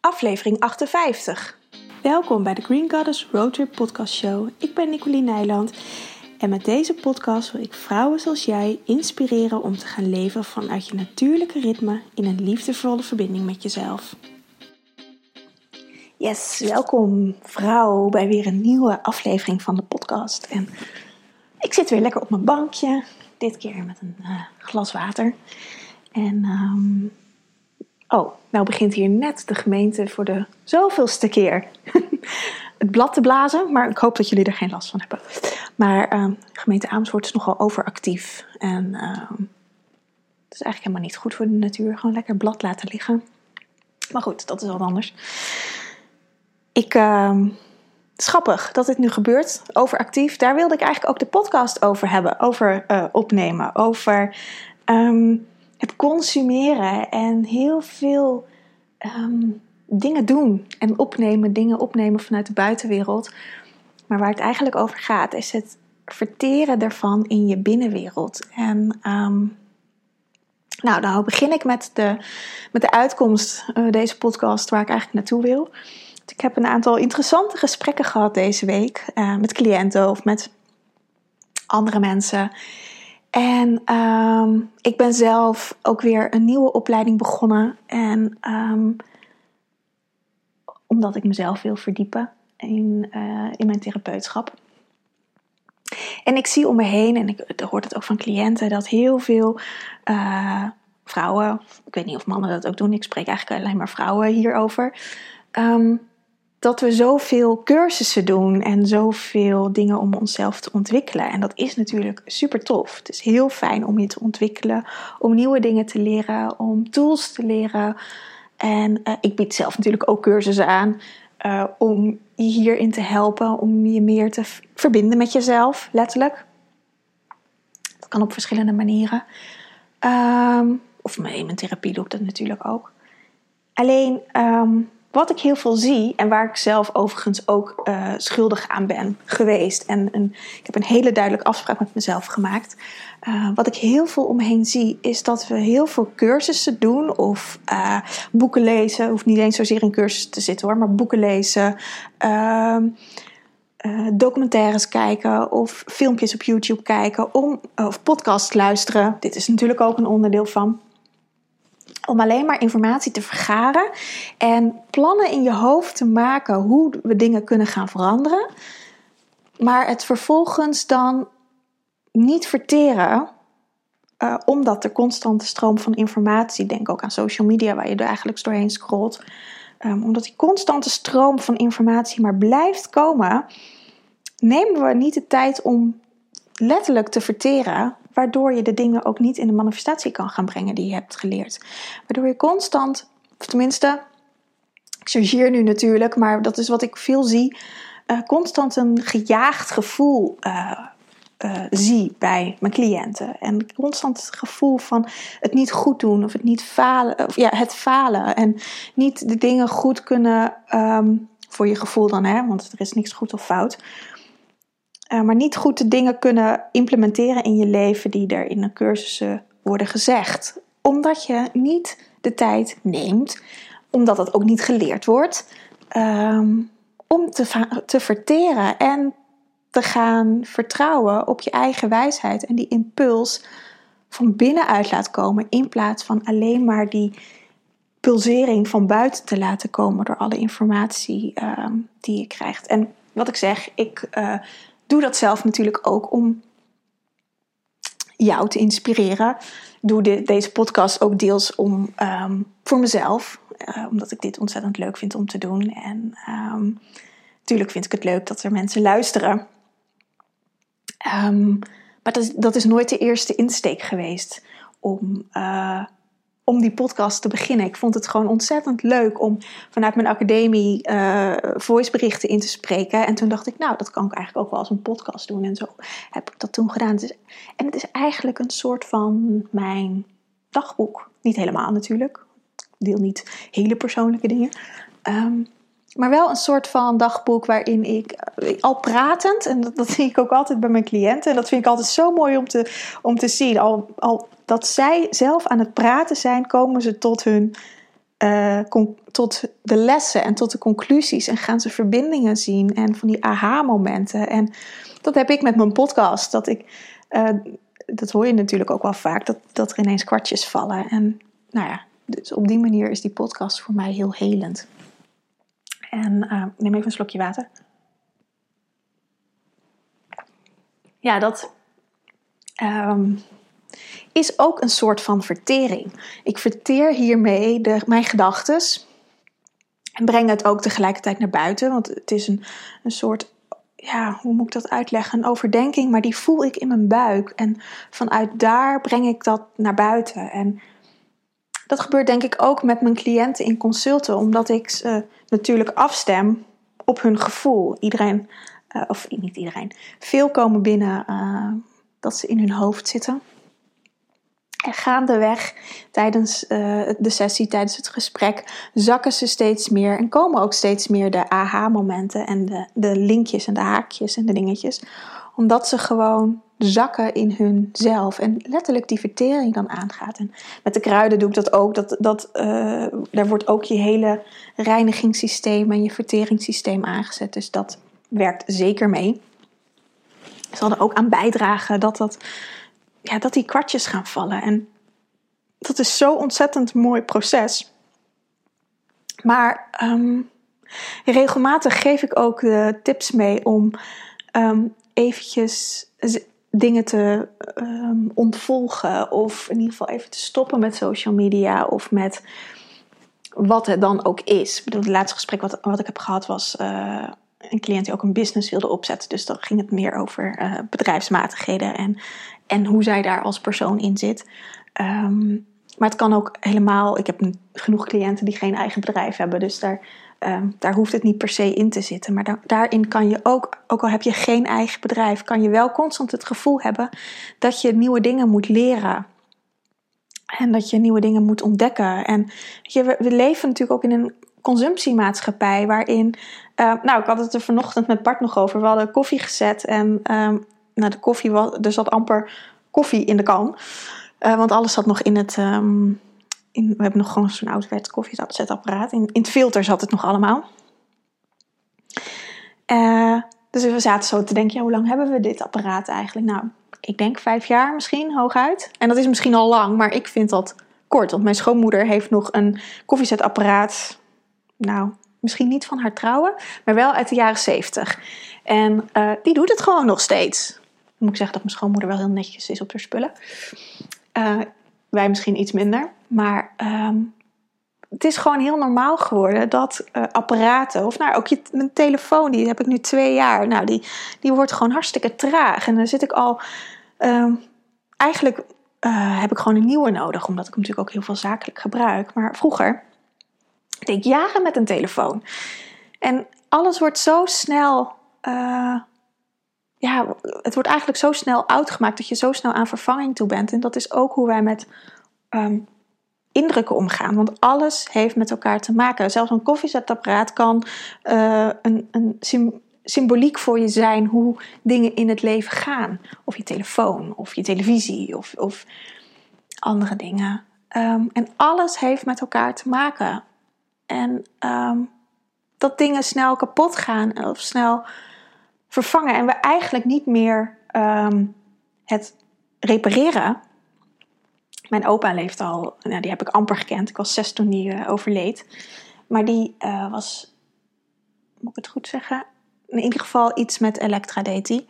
aflevering 58. Welkom bij de Green Goddess Roadtrip Podcast Show. Ik ben Nicoline Nijland en met deze podcast wil ik vrouwen zoals jij inspireren om te gaan leven vanuit je natuurlijke ritme in een liefdevolle verbinding met jezelf. Yes, welkom vrouw bij weer een nieuwe aflevering van de podcast. En ik zit weer lekker op mijn bankje, dit keer met een uh, glas water. En um, Oh, nou begint hier net de gemeente voor de zoveelste keer het blad te blazen. Maar ik hoop dat jullie er geen last van hebben. Maar uh, gemeente Amersfoort is nogal overactief. En uh, het is eigenlijk helemaal niet goed voor de natuur. Gewoon lekker blad laten liggen. Maar goed, dat is wat anders. Ik, het is grappig dat dit nu gebeurt, overactief. Daar wilde ik eigenlijk ook de podcast over hebben. Over uh, opnemen, over... het consumeren en heel veel um, dingen doen en opnemen, dingen opnemen vanuit de buitenwereld. Maar waar het eigenlijk over gaat, is het verteren daarvan in je binnenwereld. En um, nou, dan begin ik met de, met de uitkomst, uh, deze podcast, waar ik eigenlijk naartoe wil. Ik heb een aantal interessante gesprekken gehad deze week uh, met cliënten of met andere mensen. En um, ik ben zelf ook weer een nieuwe opleiding begonnen. En um, omdat ik mezelf wil verdiepen in, uh, in mijn therapeutschap. En ik zie om me heen, en ik hoort het ook van cliënten, dat heel veel uh, vrouwen, ik weet niet of mannen dat ook doen, ik spreek eigenlijk alleen maar vrouwen hierover. Um, dat we zoveel cursussen doen en zoveel dingen om onszelf te ontwikkelen. En dat is natuurlijk super tof. Het is heel fijn om je te ontwikkelen, om nieuwe dingen te leren, om tools te leren. En uh, ik bied zelf natuurlijk ook cursussen aan uh, om je hierin te helpen, om je meer te verbinden met jezelf, letterlijk. Dat kan op verschillende manieren. Um, of in mijn therapie doe ik dat natuurlijk ook. Alleen. Um, wat ik heel veel zie en waar ik zelf overigens ook uh, schuldig aan ben geweest. En een, ik heb een hele duidelijke afspraak met mezelf gemaakt. Uh, wat ik heel veel omheen zie, is dat we heel veel cursussen doen of uh, boeken lezen. Hoeft niet eens zozeer in cursussen te zitten hoor, maar boeken lezen. Ehm, documentaires kijken of filmpjes op YouTube kijken of podcasts luisteren. Dit is natuurlijk ook een onderdeel van om alleen maar informatie te vergaren en plannen in je hoofd te maken hoe we dingen kunnen gaan veranderen, maar het vervolgens dan niet verteren, uh, omdat de constante stroom van informatie, denk ook aan social media waar je er eigenlijk doorheen scrolt, um, omdat die constante stroom van informatie maar blijft komen, nemen we niet de tijd om letterlijk te verteren waardoor je de dingen ook niet in de manifestatie kan gaan brengen die je hebt geleerd. Waardoor je constant, of tenminste, ik chargeer nu natuurlijk, maar dat is wat ik veel zie, uh, constant een gejaagd gevoel uh, uh, zie bij mijn cliënten. En constant het gevoel van het niet goed doen of het niet falen, ja, het falen en niet de dingen goed kunnen, um, voor je gevoel dan, hè, want er is niks goed of fout uh, maar niet goed de dingen kunnen implementeren in je leven die er in een cursussen worden gezegd. Omdat je niet de tijd neemt, omdat het ook niet geleerd wordt, um, om te, te verteren en te gaan vertrouwen op je eigen wijsheid en die impuls van binnenuit laat komen in plaats van alleen maar die pulsering van buiten te laten komen door alle informatie um, die je krijgt. En wat ik zeg, ik uh, doe dat zelf natuurlijk ook om jou te inspireren. Doe de, deze podcast ook deels om, um, voor mezelf, uh, omdat ik dit ontzettend leuk vind om te doen. En natuurlijk vind ik het leuk dat er mensen luisteren. Um, maar dat is, dat is nooit de eerste insteek geweest om. Uh, om die podcast te beginnen. Ik vond het gewoon ontzettend leuk om vanuit mijn academie uh, voiceberichten in te spreken. En toen dacht ik, nou, dat kan ik eigenlijk ook wel als een podcast doen. En zo heb ik dat toen gedaan. En het is eigenlijk een soort van mijn dagboek. Niet helemaal natuurlijk. Ik deel niet hele persoonlijke dingen. Um, maar wel een soort van dagboek waarin ik eh, al pratend, en dat, zie ik ook altijd bij mijn cliënten, en dat vind ik altijd zo mooi om te, om te zien. Al, al dat zij zelf aan het praten zijn, komen ze tot hun uh, tot de lessen en tot de conclusies. En gaan ze verbindingen zien en van die aha-momenten. En dat heb ik met mijn podcast. Dat ik, uh, dat hoor je natuurlijk ook wel vaak, dat, dat er ineens kwartjes vallen. En nou ja, dus op die manier is die podcast voor mij heel helend. En uh, neem even een slokje water. Ja, dat um, is ook een soort van vertering. Ik verteer hiermee mijn gedachten en breng het ook tegelijkertijd naar buiten. Want het is een, een soort, ja, hoe moet ik dat uitleggen? Een overdenking, maar die voel ik in mijn buik. En vanuit daar breng ik dat naar buiten. En dat gebeurt denk ik ook met mijn cliënten in consulten, omdat ik ze natuurlijk afstem op hun gevoel. Iedereen, uh, of niet iedereen, veel komen binnen uh, dat ze in hun hoofd zitten. En gaandeweg tijdens uh, de sessie, tijdens het gesprek, zakken ze steeds meer en komen ook steeds meer de aha-momenten en de, de linkjes en de haakjes en de dingetjes. Omdat ze gewoon zakken in hunzelf en letterlijk die vertering dan aangaat. En met de kruiden doe ik dat ook. Dat, dat, uh, daar wordt ook je hele reinigingssysteem en je verteringssysteem aangezet. Dus dat werkt zeker mee. Ze hadden ook aan bijdragen dat dat ja, dat die kwartjes gaan vallen. En dat is zo'n ontzettend mooi proces. Maar um, regelmatig geef ik ook de tips mee om um, eventjes dingen te um, ontvolgen. Of in ieder geval even te stoppen met social media of met wat het dan ook is. Ik bedoel, het laatste gesprek wat, wat ik heb gehad was uh, een cliënt die ook een business wilde opzetten. Dus dan ging het meer over uh, bedrijfsmatigheden en en hoe zij daar als persoon in zit. Um, maar het kan ook helemaal. Ik heb genoeg cliënten die geen eigen bedrijf hebben, dus daar, um, daar hoeft het niet per se in te zitten. Maar da daarin kan je ook, ook al heb je geen eigen bedrijf, kan je wel constant het gevoel hebben dat je nieuwe dingen moet leren. En dat je nieuwe dingen moet ontdekken. En je, we, leven natuurlijk ook in een consumptiemaatschappij waarin. Uh, nou, ik had het er vanochtend met Bart nog over. We hadden koffie gezet en um, nou, de koffie was, er zat amper koffie in de kan. Uh, want alles zat nog in het. We hebben nog gewoon zo'n ouderwets koffiezetapparaat. In, in het filter zat het nog allemaal. Uh, dus we zaten zo te denken: ja, hoe lang hebben we dit apparaat eigenlijk? Nou, ik denk vijf jaar misschien, hooguit. En dat is misschien al lang, maar ik vind dat kort. Want mijn schoonmoeder heeft nog een koffiezetapparaat. Nou, misschien niet van haar trouwen, maar wel uit de jaren zeventig. En uh, die doet het gewoon nog steeds moet ik zeggen dat mijn schoonmoeder wel heel netjes is op haar spullen. Uh, wij misschien iets minder. Maar um, het is gewoon heel normaal geworden dat uh, apparaten, of nou ook je, mijn telefoon, die heb ik nu twee jaar. Nou, die, die wordt gewoon hartstikke traag. En dan zit ik al. Um, eigenlijk uh, heb ik gewoon een nieuwe nodig, omdat ik hem natuurlijk ook heel veel zakelijk gebruik. Maar vroeger deed ik jaren met een telefoon. En alles wordt zo snel ja, het wordt eigenlijk zo snel oud gemaakt dat je zo snel aan vervanging toe bent. En dat is ook hoe wij met um, indrukken omgaan. Want alles heeft met elkaar te maken. Zelfs een koffiezetapparaat kan uh, een, een symboliek voor je zijn hoe dingen in het leven gaan. Of je telefoon, of je televisie, of, of andere dingen. Um, en alles heeft met elkaar te maken. En um, dat dingen snel kapot gaan of snel vervangen en we eigenlijk niet meer um, het repareren. Mijn opa leeft al, nou, die heb ik amper gekend. Ik was zes toen die uh, overleed. Maar die uh, was, moet ik het goed zeggen? In ieder geval iets met Elektra deed hij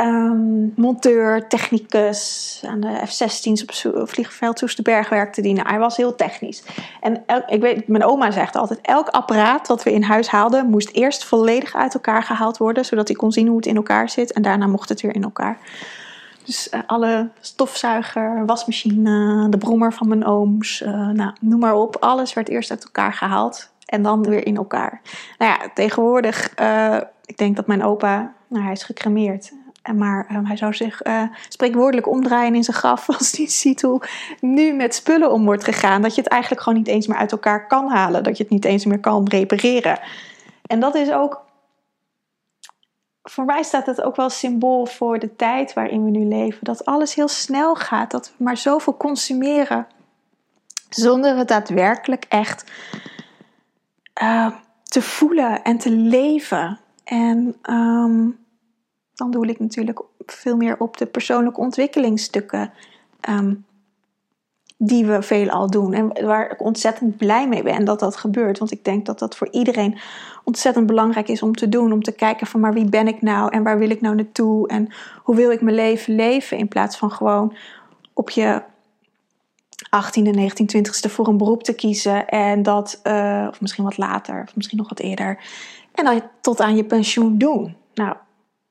um, monteur, technicus aan de F-16's op vliegveld Soesterberg werkte die. Nou, hij was heel technisch. En ik weet, mijn oma zegt altijd: elk apparaat dat we in huis haalden, moest eerst volledig uit elkaar gehaald worden, zodat hij kon zien hoe het in elkaar zit. En daarna mocht het weer in elkaar. Dus uh, alle stofzuiger, wasmachine, de brommer van mijn ooms, uh, nou, noem maar op. Alles werd eerst uit elkaar gehaald en dan weer in elkaar. Nou ja, tegenwoordig, uh, ik denk dat mijn opa, nou, hij is gecremeerd. Maar um, hij zou zich uh, spreekwoordelijk omdraaien in zijn graf als hij ziet hoe nu met spullen om wordt gegaan. Dat je het eigenlijk gewoon niet eens meer uit elkaar kan halen. Dat je het niet eens meer kan repareren. En dat is ook. Voor mij staat het ook wel symbool voor de tijd waarin we nu leven. Dat alles heel snel gaat. Dat we maar zoveel consumeren. Zonder het daadwerkelijk echt uh, te voelen en te leven. En um, dan doe ik natuurlijk veel meer op de persoonlijke ontwikkelingsstukken. Um, die we veelal doen. En waar ik ontzettend blij mee ben dat dat gebeurt. Want ik denk dat dat voor iedereen ontzettend belangrijk is om te doen. Om te kijken van maar wie ben ik nou en waar wil ik nou naartoe en hoe wil ik mijn leven leven. In plaats van gewoon op je 18e, 19, 20ste voor een beroep te kiezen. En dat, uh, of misschien wat later, of misschien nog wat eerder. En dan tot aan je pensioen doen. Nou,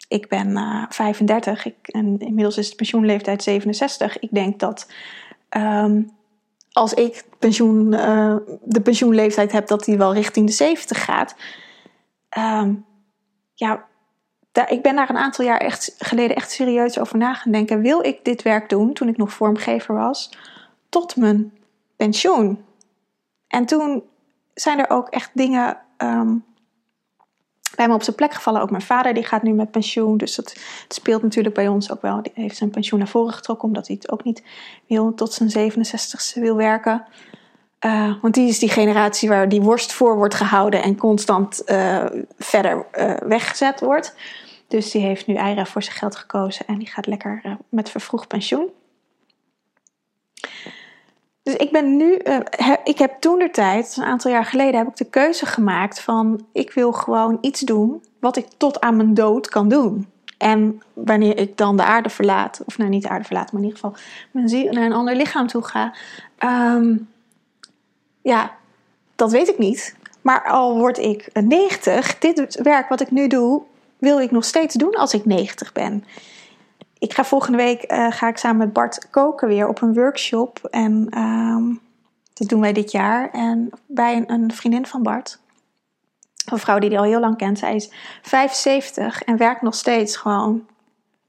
ik ben uh, 35 ik, en inmiddels is de pensioenleeftijd 67. Ik denk dat um, als ik pensioen, uh, de pensioenleeftijd heb, dat die wel richting de 70 gaat. Um, ja, daar, ik ben daar een aantal jaar echt, geleden echt serieus over na gaan denken. Wil ik dit werk doen toen ik nog vormgever was? Tot mijn pensioen. En toen zijn er ook echt dingen um, me op zijn plek gevallen. Ook mijn vader die gaat nu met pensioen. Dus dat, speelt natuurlijk bij ons ook wel. Die heeft zijn pensioen naar voren getrokken. Omdat hij het ook niet wil tot zijn 67ste wil werken. Uh, want die is die generatie waar die worst voor wordt gehouden. En constant uh, verder uh, weggezet wordt. Dus die heeft nu eieren voor zijn geld gekozen. En die gaat lekker met vervroegd pensioen. Dus ik ben nu, uh, ik heb toen de tijd, een aantal jaar geleden, heb ik de keuze gemaakt van ik wil gewoon iets doen wat ik tot aan mijn dood kan doen. En wanneer ik dan de aarde verlaat, of nou niet de aarde verlaat, maar in ieder geval mijn ziel naar een ander lichaam toe ga, um, ja, dat weet ik niet. Maar al word ik 90, dit werk wat ik nu doe, wil ik nog steeds doen als ik 90 ben ik ga volgende week uh, ga ik samen met Bart koken weer op een workshop. En um, dat doen wij dit jaar. En bij een, vriendin van Bart. Een vrouw die hij al heel lang kent. Zij is 75 en werkt nog steeds gewoon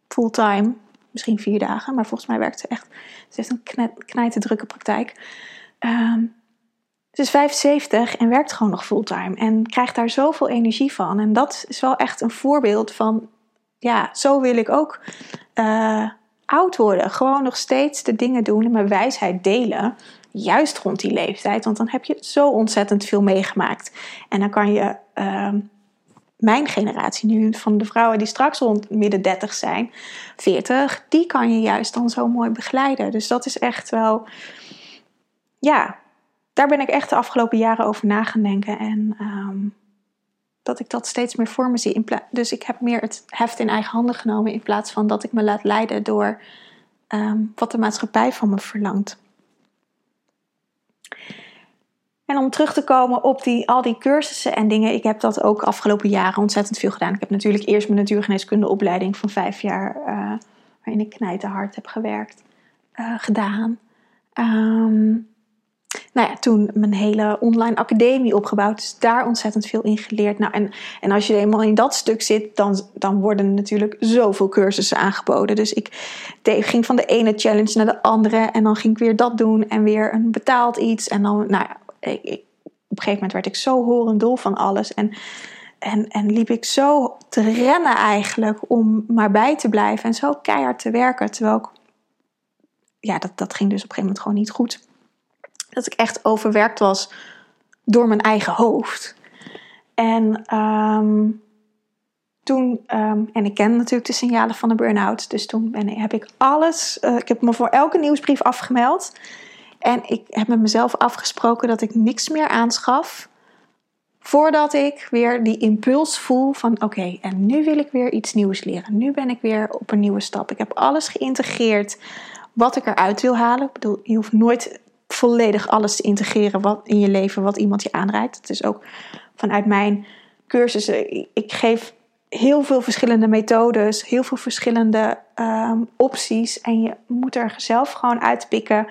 fulltime. Misschien vier dagen, maar volgens mij werkt ze echt. Ze heeft een knijte drukke praktijk. Um, ze is 75 en werkt gewoon nog fulltime. En krijgt daar zoveel energie van. En dat is wel echt een voorbeeld van ja, zo wil ik ook uh, oud worden. Gewoon nog steeds de dingen doen en mijn wijsheid delen. Juist rond die leeftijd, want dan heb je zo ontzettend veel meegemaakt. En dan kan je uh, mijn generatie nu, van de vrouwen die straks rond midden 30 zijn, 40, die kan je juist dan zo mooi begeleiden. Dus dat is echt wel, ja, daar ben ik echt de afgelopen jaren over na gaan denken. En um, dat ik dat steeds meer voor me zie. Dus ik heb meer het heft in eigen handen genomen in plaats van dat ik me laat leiden door um, wat de maatschappij van me verlangt. En om terug te komen op die, al die cursussen en dingen, ik heb dat ook afgelopen jaren ontzettend veel gedaan. Ik heb natuurlijk eerst mijn natuurgeneeskundeopleiding van vijf jaar, uh, waarin ik knijterhard heb gewerkt, uh, gedaan. Um, nou ja, toen mijn hele online academie opgebouwd. Dus daar ontzettend veel in geleerd. Nou, en, en als je eenmaal in dat stuk zit, dan, dan worden natuurlijk zoveel cursussen aangeboden. Dus ik ging van de ene challenge naar de andere. En dan ging ik weer dat doen en weer een betaald iets. En dan, nou ja, ik, op een gegeven moment werd ik zo horendol van alles. En, en, en liep ik zo te rennen eigenlijk om maar bij te blijven. En zo keihard te werken. Terwijl ik, ja, dat, dat ging dus op een gegeven moment gewoon niet goed dat ik echt overwerkt was door mijn eigen hoofd. En um, toen, um, en ik ken natuurlijk de signalen van de burn-out, dus toen ben, heb ik alles, uh, ik heb me voor elke nieuwsbrief afgemeld. En ik heb met mezelf afgesproken dat ik niks meer aanschaf. Voordat ik weer die impuls voel van oké, en nu wil ik weer iets nieuws leren. Nu ben ik weer op een nieuwe stap. Ik heb alles geïntegreerd wat ik eruit wil halen. Ik bedoel, je hoeft nooit volledig alles te integreren wat in je leven wat iemand je aanreikt. Het is ook vanuit mijn cursussen. Ik geef heel veel verschillende methodes, heel veel verschillende um, opties. En je moet er zelf gewoon uitpikken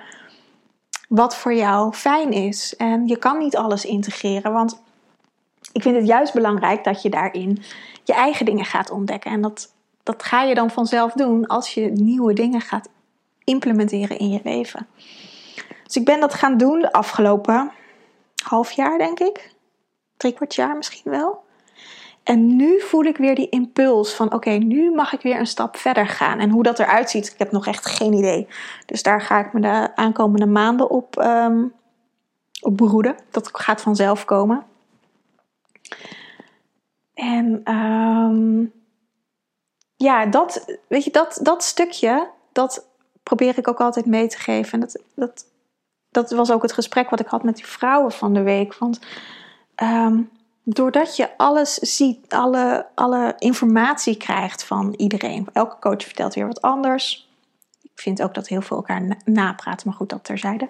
wat voor jou fijn is. En je kan niet alles integreren, want ik vind het juist belangrijk dat je daarin je eigen dingen gaat ontdekken. En dat, dat ga je dan vanzelf doen als je nieuwe dingen gaat implementeren in je leven. Dus ik ben dat gaan doen de afgelopen half jaar, denk ik. Drie kwart jaar misschien wel. En nu voel ik weer die impuls van: oké, nu mag ik weer een stap verder gaan. En hoe dat eruit ziet, ik heb nog echt geen idee. Dus daar ga ik me de aankomende maanden op, um, op beroeden. Dat gaat vanzelf komen. En ehm, ja, dat, weet je, dat, dat stukje, dat probeer ik ook altijd mee te geven. En dat, dat, dat was ook het gesprek wat ik had met die vrouwen van de week. Want ehm, doordat je alles ziet, alle, alle informatie krijgt van iedereen. Elke coach vertelt weer wat anders. Ik vind ook dat heel veel elkaar napraten, maar goed, dat terzijde.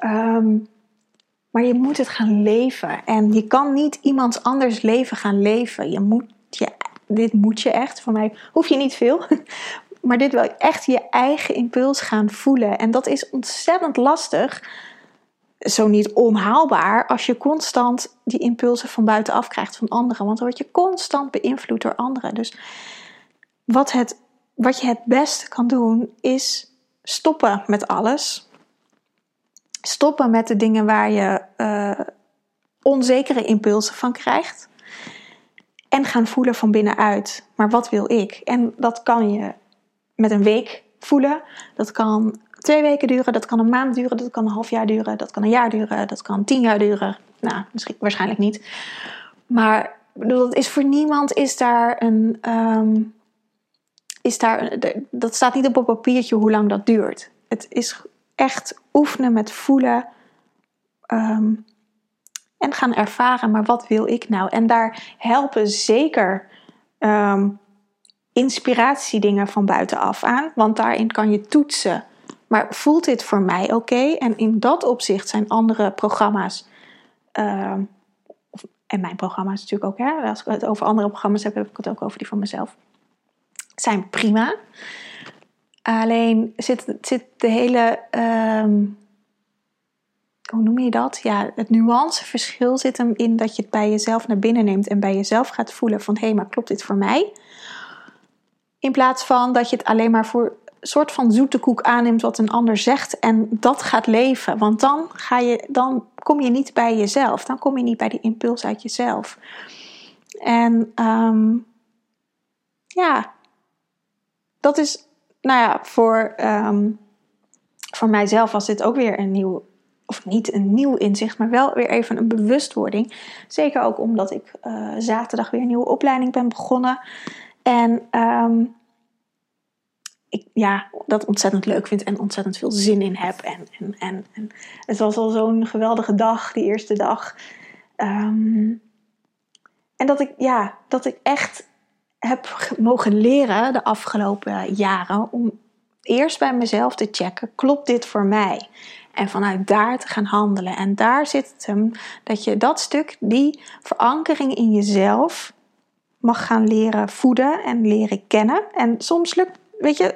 Um, maar je moet het gaan leven. En je kan niet iemands anders leven gaan leven. Je moet je, dit moet je echt. Voor mij hoef je niet veel. Maar dit wil echt je eigen impuls gaan voelen. En dat is ontzettend lastig. Zo niet onhaalbaar als je constant die impulsen van buitenaf krijgt van anderen. Want dan word je constant beïnvloed door anderen. Dus wat, het, wat je het beste kan doen is stoppen met alles stoppen met de dingen waar je uh, onzekere impulsen van krijgt. En gaan voelen van binnenuit. Maar wat wil ik? En dat kan je met een week voelen. Dat kan twee weken duren. Dat kan een maand duren. Dat kan een half jaar duren. Dat kan een jaar duren. Dat kan tien jaar duren. Nou, misschien waarschijnlijk niet. Maar dat is voor niemand is daar een. Um, is daar, dat staat niet op een papiertje hoe lang dat duurt. Het is echt oefenen met voelen. Ehm, en gaan ervaren, maar wat wil ik nou? En daar helpen zeker um, inspiratiedingen van buitenaf aan, want daarin kan je toetsen. Maar voelt dit voor mij oké? En in dat opzicht zijn andere programma's, um, en mijn programma's natuurlijk ook, hè? als ik het over andere programma's heb, heb ik het ook over die van mezelf, zijn prima. Alleen zit, zit de hele, um, hoe noem je dat? Ja, het nuanceverschil zit hem in dat je het bij jezelf naar binnen neemt en bij jezelf gaat voelen van hé, hey, maar klopt dit voor mij? In plaats van dat je het alleen maar voor een soort van zoete koek aanneemt wat een ander zegt en dat gaat leven. Want dan, ga je, dan kom je niet bij jezelf. Dan kom je niet bij die impuls uit jezelf. En um, ja, dat is nou ja, voor, um, voor mijzelf was dit ook weer een nieuw, of niet een nieuw inzicht, maar wel weer even een bewustwording. Zeker ook omdat ik uh, zaterdag weer een nieuwe opleiding ben begonnen. En um, ik ja, dat ontzettend leuk vind en ontzettend veel zin in heb. En, en, en, en het was al zo'n geweldige dag, die eerste dag. Um, en dat ik, ja, dat ik echt heb mogen leren de afgelopen jaren om eerst bij mezelf te checken: klopt dit voor mij? En vanuit daar te gaan handelen. En daar zit het hem dat je dat stuk, die verankering in jezelf, mag gaan leren voeden en leren kennen. En soms lukt, weet je,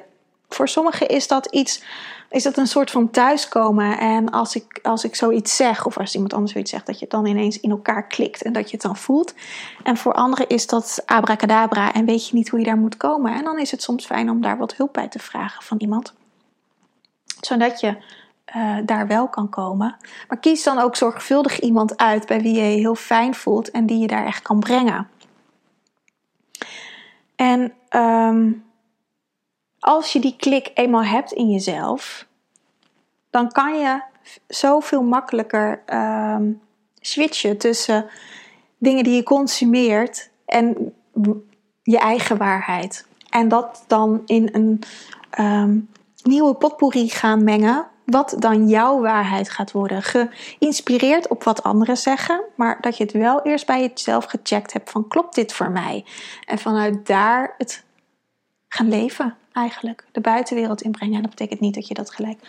voor sommigen is dat iets is dat een soort van thuiskomen. En als ik, als ik zoiets zeg, of als iemand anders zoiets zegt, dat je het dan ineens in elkaar klikt en dat je het dan voelt. En voor anderen is dat abracadabra en weet je niet hoe je daar moet komen. En dan is het soms fijn om daar wat hulp bij te vragen van iemand. Zodat je uh, daar wel kan komen. Maar kies dan ook zorgvuldig iemand uit bij wie je heel fijn voelt en die je daar echt kan brengen. En um, als je die klik eenmaal hebt in jezelf, dan kan je zoveel makkelijker um, switchen tussen dingen die je consumeert en je eigen waarheid. En dat dan in een um, nieuwe potpourri gaan mengen, wat dan jouw waarheid gaat worden. Geïnspireerd op wat anderen zeggen, maar dat je het wel eerst bij jezelf gecheckt hebt van klopt dit voor mij? En vanuit daar het gaan leven eigenlijk. De buitenwereld inbrengen. En dat betekent niet dat je dat gelijk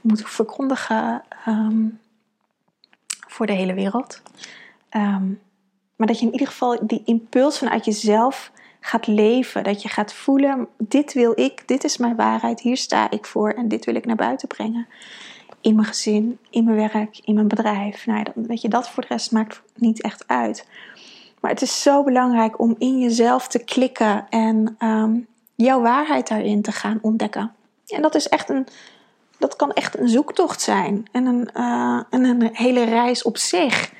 moet verkondigen um, voor de hele wereld. Um, maar dat je in ieder geval die impuls vanuit jezelf gaat leven. Dat je gaat voelen, dit wil ik, dit is mijn waarheid, hier sta ik voor en dit wil ik naar buiten brengen. In mijn gezin, in mijn werk, in mijn bedrijf. Nou, dat, weet je, dat voor de rest maakt niet echt uit. Maar het is zo belangrijk om in jezelf te klikken en um, jouw waarheid daarin te gaan ontdekken. En dat is echt een, dat kan echt een zoektocht zijn en een, uh, een hele reis op zich.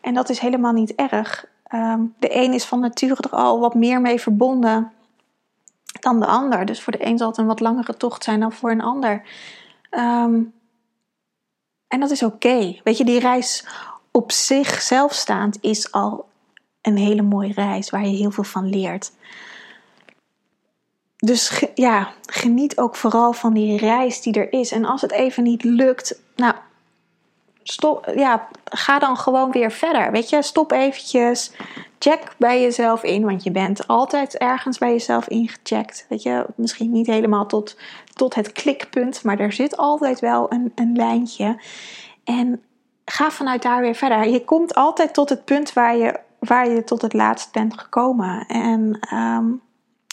En dat is helemaal niet erg. Um, de een is van nature er al wat meer mee verbonden dan de ander. Dus voor de een zal het een wat langere tocht zijn dan voor een ander. Um, En dat is oké. Weet je, die reis op zichzelf staand is al een hele mooie reis waar je heel veel van leert. Dus ja, geniet ook vooral van die reis die er is. En als het even niet lukt, nou, stop, ja, ga dan gewoon weer verder. Weet je, stop eventjes. Check bij jezelf in, want je bent altijd ergens bij jezelf ingecheckt. Weet je, misschien niet helemaal tot, tot het klikpunt, maar er zit altijd wel een, een lijntje. En ga vanuit daar weer verder. Je komt altijd tot het punt waar je, waar je tot het laatst bent gekomen. En ehm,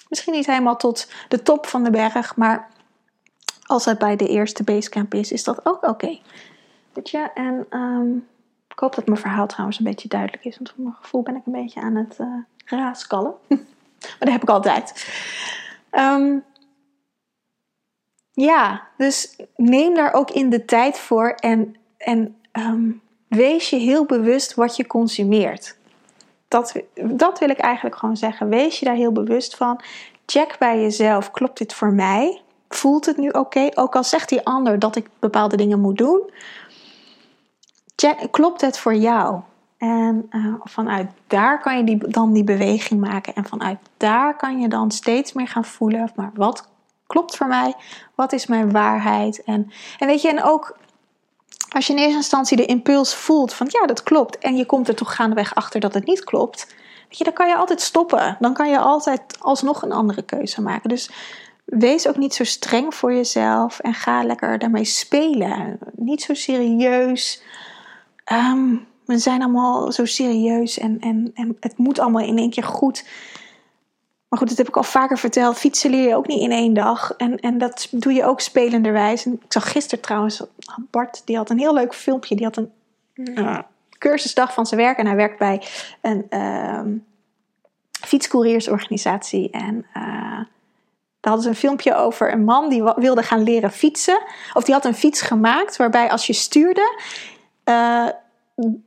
misschien niet helemaal tot de top van de berg, maar als het bij de eerste basecamp is, is dat ook oké. En um, ik hoop dat mijn verhaal trouwens een beetje duidelijk is, want voor mijn gevoel ben ik een beetje aan het uh, raaskallen. maar dat heb ik altijd. Um, ja, dus neem daar ook in de tijd voor en, en um, wees je heel bewust wat je consumeert. Dat, dat wil ik eigenlijk gewoon zeggen. Wees je daar heel bewust van. Check bij jezelf, klopt dit voor mij? Voelt het nu oké? Ook al zegt die ander dat ik bepaalde dingen moet doen. Klopt het voor jou? En uh, vanuit daar kan je die, dan die beweging maken. En vanuit daar kan je dan steeds meer gaan voelen. Maar wat klopt voor mij? Wat is mijn waarheid? En, en weet je, en ook als je in eerste instantie de impuls voelt van ja, dat klopt. En je komt er toch gaandeweg achter dat het niet klopt. Weet je, dan kan je altijd stoppen. Dan kan je altijd alsnog een andere keuze maken. Dus wees ook niet zo streng voor jezelf en ga lekker daarmee spelen. Niet zo serieus. Ehm, we zijn allemaal zo serieus en, en, en het moet allemaal in één keer goed. Maar goed, dat heb ik al vaker verteld. Fietsen leer je ook niet in één dag. En, en dat doe je ook spelenderwijs. En ik zag gisteren trouwens, Bart, die had een heel leuk filmpje. Die had een uh, cursusdag van zijn werk. En hij werkt bij een uh, fietscouriersorganisatie. En uh, daar hadden ze een filmpje over een man die wilde gaan leren fietsen. Of die had een fiets gemaakt waarbij als je stuurde, uh,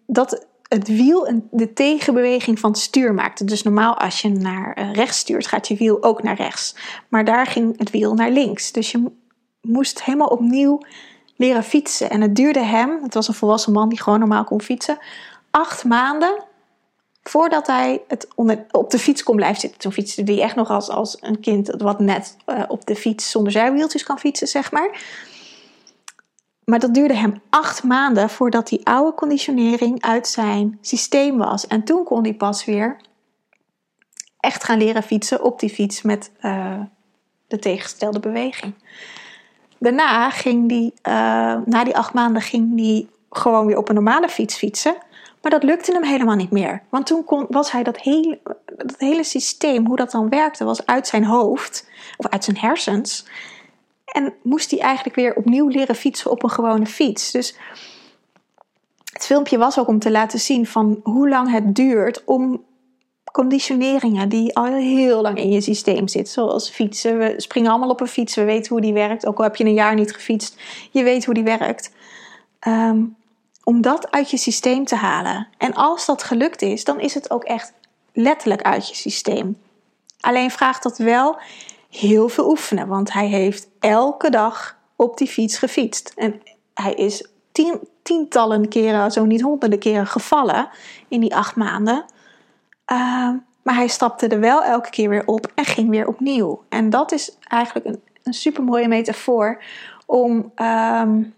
dat het wiel de tegenbeweging van het stuur maakte. Dus normaal als je naar eh, rechts stuurt, gaat je wiel ook naar rechts. Maar daar ging het wiel naar links. Dus je moest helemaal opnieuw leren fietsen. En het duurde hem, het was een volwassen man die gewoon normaal kon fietsen, acht maanden voordat hij het op de fiets kon blijven zitten. Toen fietste hij echt nog als, als een kind wat net uh, op de fiets zonder zijwieltjes kan fietsen, zeg maar. Maar dat duurde hem acht maanden voordat die oude conditionering uit zijn systeem was. En toen kon hij pas weer echt gaan leren fietsen op die fiets met uh, de tegengestelde beweging. Daarna ging die, uh, na die acht maanden, ging hij gewoon weer op een normale fiets fietsen. Maar dat lukte hem helemaal niet meer. Want toen kon, was hij dat hele, dat hele systeem, hoe dat dan werkte, was uit zijn hoofd of uit zijn hersens. En moest hij eigenlijk weer opnieuw leren fietsen op een gewone fiets. Dus het filmpje was ook om te laten zien van hoe lang het duurt om conditioneringen die al heel lang in je systeem zitten. Zoals fietsen. We springen allemaal op een fiets. We weten hoe die werkt. Ook al heb je een jaar niet gefietst. Je weet hoe die werkt. Ehm, om dat uit je systeem te halen. En als dat gelukt is, dan is het ook echt letterlijk uit je systeem. Alleen vraagt dat wel heel veel oefenen, want hij heeft elke dag op die fiets gefietst. En hij is tien, tientallen keren, zo niet honderden keren gevallen in die acht maanden. Uh, maar hij stapte er wel elke keer weer op en ging weer opnieuw. En dat is eigenlijk een, een super mooie metafoor om, um,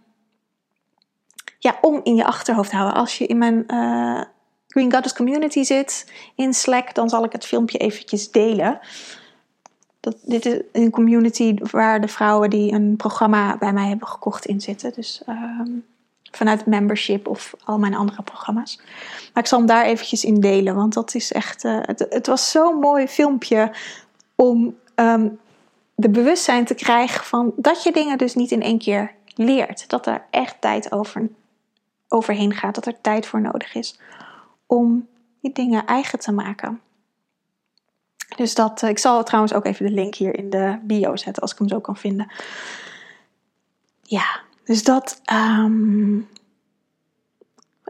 ja, om in je achterhoofd te houden. Als je in mijn uh, Green Goddess Community zit in Slack, dan zal ik het filmpje eventjes delen dit is een community waar de vrouwen die een programma bij mij hebben gekocht in zitten. Dus ehm, vanuit membership of al mijn andere programma's. Maar ik zal hem daar eventjes in delen, want dat is echt. Uh, het, het, was zo'n mooi filmpje om um, de bewustzijn te krijgen van dat je dingen dus niet in één keer leert. Dat er echt tijd over, overheen gaat, dat er tijd voor nodig is om die dingen eigen te maken. Dus dat, eh, ik zal trouwens ook even de link hier in de bio zetten als ik hem zo kan vinden. Ja, dus dat um,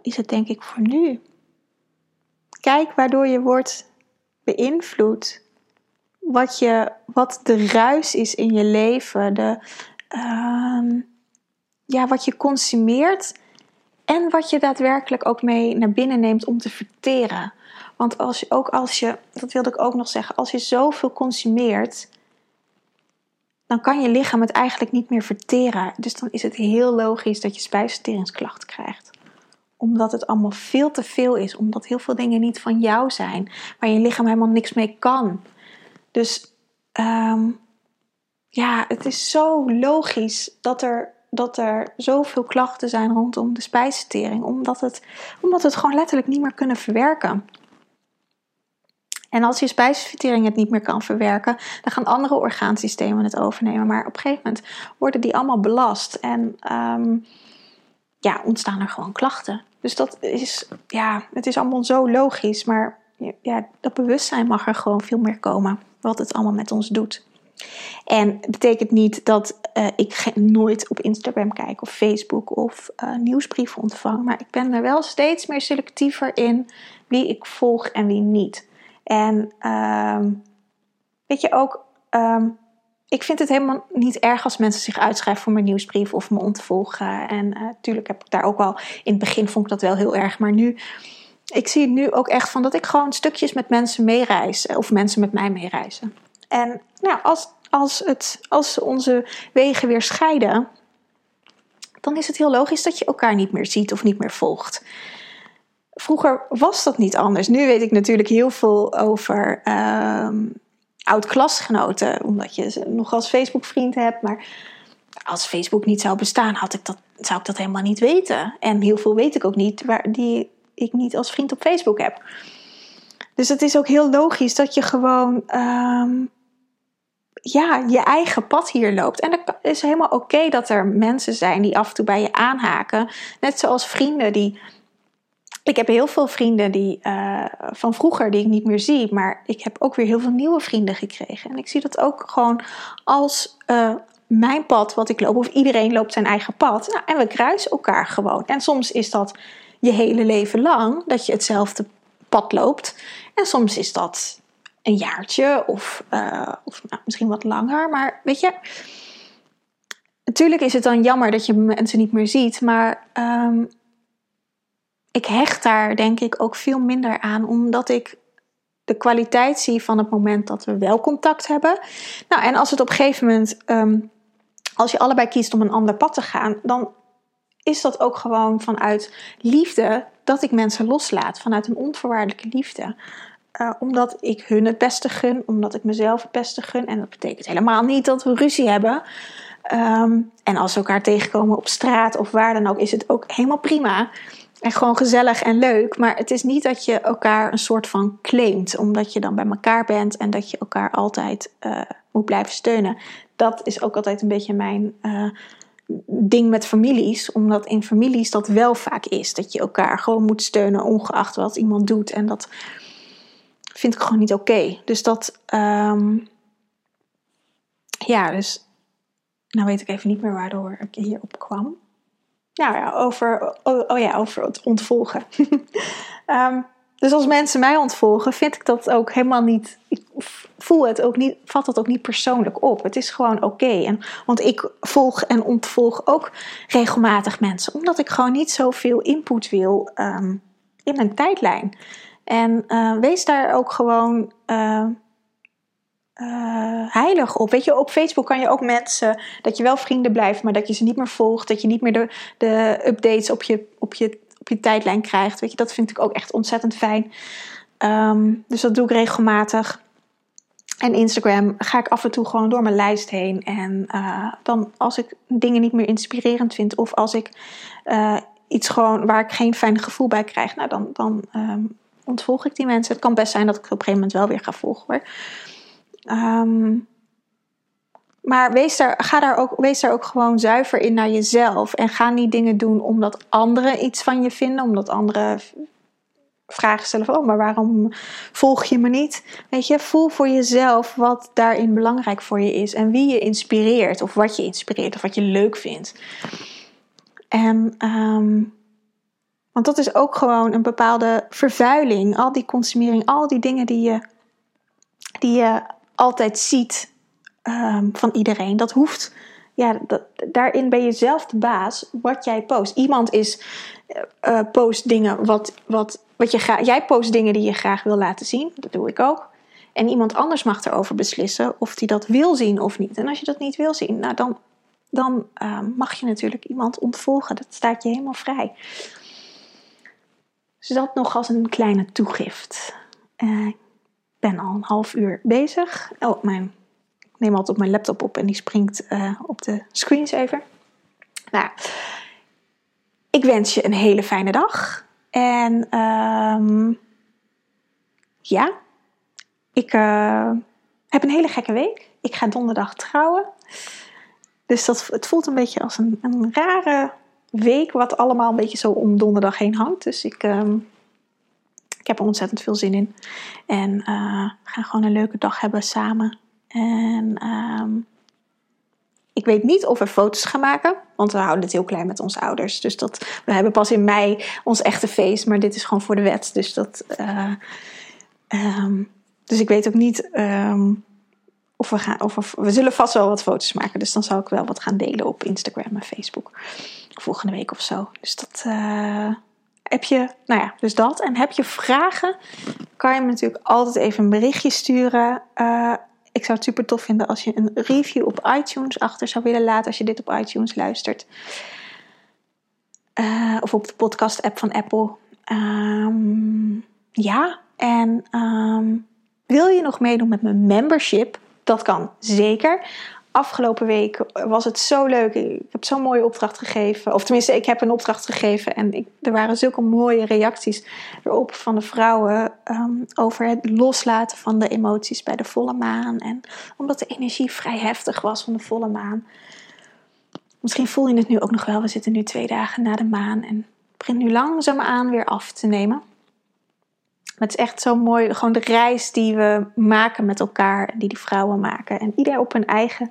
is het denk ik voor nu. Kijk waardoor je wordt beïnvloed. Wat, je, wat de ruis is in je leven. De, um, ja, wat je consumeert en wat je daadwerkelijk ook mee naar binnen neemt om te verteren. Want als ook als je, dat wilde ik ook nog zeggen, als je zoveel consumeert, dan kan je lichaam het eigenlijk niet meer verteren. Dus dan is het heel logisch dat je spijsverteringsklachten krijgt. Omdat het allemaal veel te veel is, omdat heel veel dingen niet van jou zijn, waar je lichaam helemaal niks mee kan. Dus ehm, ja, het is zo logisch dat er, dat er zoveel klachten zijn rondom de spijsvertering, omdat het, omdat het gewoon letterlijk niet meer kunnen verwerken. En als je spijsvertering het niet meer kan verwerken, dan gaan andere orgaansystemen het overnemen. Maar op een gegeven moment worden die allemaal belast en ehm, ja, ontstaan er gewoon klachten. Dus dat is, ja, het is allemaal zo logisch, maar ja, dat bewustzijn mag er gewoon veel meer komen, wat het allemaal met ons doet. En het betekent niet dat uh, ik nooit op Instagram kijk of Facebook of uh, nieuwsbrieven ontvang, maar ik ben er wel steeds meer selectiever in wie ik volg en wie niet. En ehm, weet je ook, um, ik vind het helemaal niet erg als mensen zich uitschrijven voor mijn nieuwsbrief of me ontvolgen. En natuurlijk uh, heb ik daar ook wel, in het begin vond ik dat wel heel erg, maar nu, ik zie het nu ook echt van dat ik gewoon stukjes met mensen meereis of mensen met mij meereizen. En nou, als, als, het, als onze wegen weer scheiden, dan is het heel logisch dat je elkaar niet meer ziet of niet meer volgt vroeger was dat niet anders. Nu weet ik natuurlijk heel veel over uh, oud-klasgenoten, omdat je ze nog als Facebook-vriend hebt. Maar als Facebook niet zou bestaan, had ik dat, zou ik dat helemaal niet weten. En heel veel weet ik ook niet, waar, die ik niet als vriend op Facebook heb. Dus het is ook heel logisch dat je gewoon um, ja, je eigen pad hier loopt. En het is helemaal oké dat er mensen zijn die af en toe bij je aanhaken. Net zoals vrienden die ik heb heel veel vrienden die, uh, van vroeger die ik niet meer zie, maar ik heb ook weer heel veel nieuwe vrienden gekregen. En ik zie dat ook gewoon als uh, mijn pad wat ik loop, of iedereen loopt zijn eigen pad. Nou, en we kruisen elkaar gewoon. En soms is dat je hele leven lang dat je hetzelfde pad loopt. En soms is dat een jaartje of, uh, of nou, misschien wat langer. Maar weet je, natuurlijk is het dan jammer dat je mensen niet meer ziet, maar. Um, ik hecht daar denk ik ook veel minder aan, omdat ik de kwaliteit zie van het moment dat we wel contact hebben. Nou, en als het op gegeven moment, ehm, als je allebei kiest om een ander pad te gaan, dan is dat ook gewoon vanuit liefde dat ik mensen loslaat, vanuit een onvoorwaardelijke liefde. Uh, omdat ik hun het beste gun, omdat ik mezelf het beste gun. En dat betekent helemaal niet dat we ruzie hebben. Um, en als we elkaar tegenkomen op straat of waar dan ook, is het ook helemaal prima. En gewoon gezellig en leuk. Maar het is niet dat je elkaar een soort van claimt. Omdat je dan bij elkaar bent en dat je elkaar altijd uh, moet blijven steunen. Dat is ook altijd een beetje mijn uh, ding met families. Omdat in families dat wel vaak is. Dat je elkaar gewoon moet steunen ongeacht wat iemand doet. En dat vind ik gewoon niet oké. Dus dat. Um, ja, dus. Nou weet ik even niet meer waardoor ik hierop kwam nou ja, over, oh, oh ja, over het ontvolgen. um, dus als mensen mij ontvolgen, vind ik dat ook helemaal niet. Ik voel het ook niet, vat het ook niet persoonlijk op. Het is gewoon oké. Want ik volg en ontvolg ook regelmatig mensen, omdat ik gewoon niet zoveel input wil um, in mijn tijdlijn. En uh, wees daar ook gewoon. Uh, uh, heilig op. Weet je, op Facebook kan je ook mensen dat je wel vrienden blijft, maar dat je ze niet meer volgt, dat je niet meer de, de updates op je, op, je, op je tijdlijn krijgt. Weet je, dat vind ik ook echt ontzettend fijn. Um, dus dat doe ik regelmatig. En Instagram ga ik af en toe gewoon door mijn lijst heen. En uh, dan als ik dingen niet meer inspirerend vind, of als ik uh, iets gewoon waar ik geen fijn gevoel bij krijg, nou dan, dan um, ontvolg ik die mensen. Het kan best zijn dat ik op een gegeven moment wel weer ga volgen hoor. Um, maar wees daar, ga daar ook, wees daar ook gewoon zuiver in naar jezelf. En ga niet dingen doen omdat anderen iets van je vinden. Omdat anderen vragen stellen van, oh, maar waarom volg je me niet? Weet je, voel voor jezelf wat daarin belangrijk voor je is. En wie je inspireert. Of wat je inspireert. Of wat je leuk vindt. En, um, want dat is ook gewoon een bepaalde vervuiling. Al die consumering, al die dingen die je, die je altijd ziet um, van iedereen. Dat hoeft. Ja, dat, daarin ben je zelf de baas wat jij post. Iemand is uh, post dingen wat, wat, wat je graag. Jij post dingen die je graag wil laten zien. Dat doe ik ook. En iemand anders mag erover beslissen of hij dat wil zien of niet. En als je dat niet wil zien, nou dan, dan uh, mag je natuurlijk iemand ontvolgen. Dat staat je helemaal vrij. Dus dat nog als een kleine toegift. Ik ben al een half uur bezig. Oh, mijn, ik neem altijd op mijn laptop op en die springt uh, op de screensaver. Nou, ik wens je een hele fijne dag. En um, ja, ik uh, heb een hele gekke week. Ik ga donderdag trouwen. Dus dat, het voelt een beetje als een, een rare week, wat allemaal een beetje zo om donderdag heen hangt. Dus ik, ik heb er ontzettend veel zin in. En uh, ga gewoon een leuke dag hebben samen. En um, ik weet niet of we foto's gaan maken, want we houden het heel klein met onze ouders. Dus dat, we hebben pas in mei ons echte feest, maar dit is gewoon voor de wet. Dus, dat, uh, um, dus ik weet ook niet um, of we gaan. Of we, we zullen vast wel wat foto's maken. Dus dan zal ik wel wat gaan delen op Instagram en Facebook. Volgende week of zo. Dus dat. Uh, heb je, nou ja, dus dat. En heb je vragen, kan je me natuurlijk altijd even een berichtje sturen. Uh, ik zou het super tof vinden als je een review op iTunes achter zou willen laten als je dit op iTunes luistert. Uh, of op de podcast-app van Apple. Um, ja, en um, wil je nog meedoen met mijn membership? Dat kan zeker afgelopen week was het zo leuk. Ik heb zo'n mooie opdracht gegeven. Of tenminste, ik heb een opdracht gegeven. En er waren zulke mooie reacties erop van de vrouwen. Um, over het loslaten van de emoties bij de volle maan. En omdat de energie vrij heftig was van de volle maan. Misschien voel je het nu ook nog wel. We zitten nu twee dagen na de maan. En het begint nu langzaamaan weer af te nemen. Het is echt zo mooi, gewoon de reis die we maken met elkaar, die die vrouwen maken. En ieder op een eigen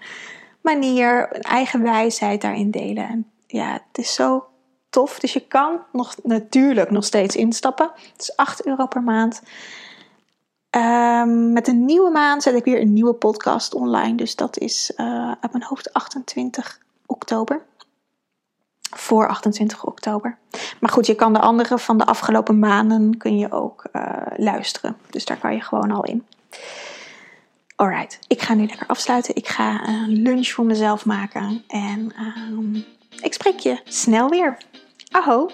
manier, een eigen wijsheid daarin delen. En ja, het is zo tof. Dus je kan nog, natuurlijk nog steeds instappen. Het is 8 euro per maand. Um, met een nieuwe maand zet ik weer een nieuwe podcast online. Dus dat is uh, uit mijn hoofd 28 oktober voor 28 oktober. Maar goed, je kan de andere van de afgelopen maanden kun je ook uh, luisteren. Dus daar kan je gewoon al in. Alright, ik ga nu lekker afsluiten. Ik ga een lunch voor mezelf maken. En um, ik spreek je snel weer. Aho!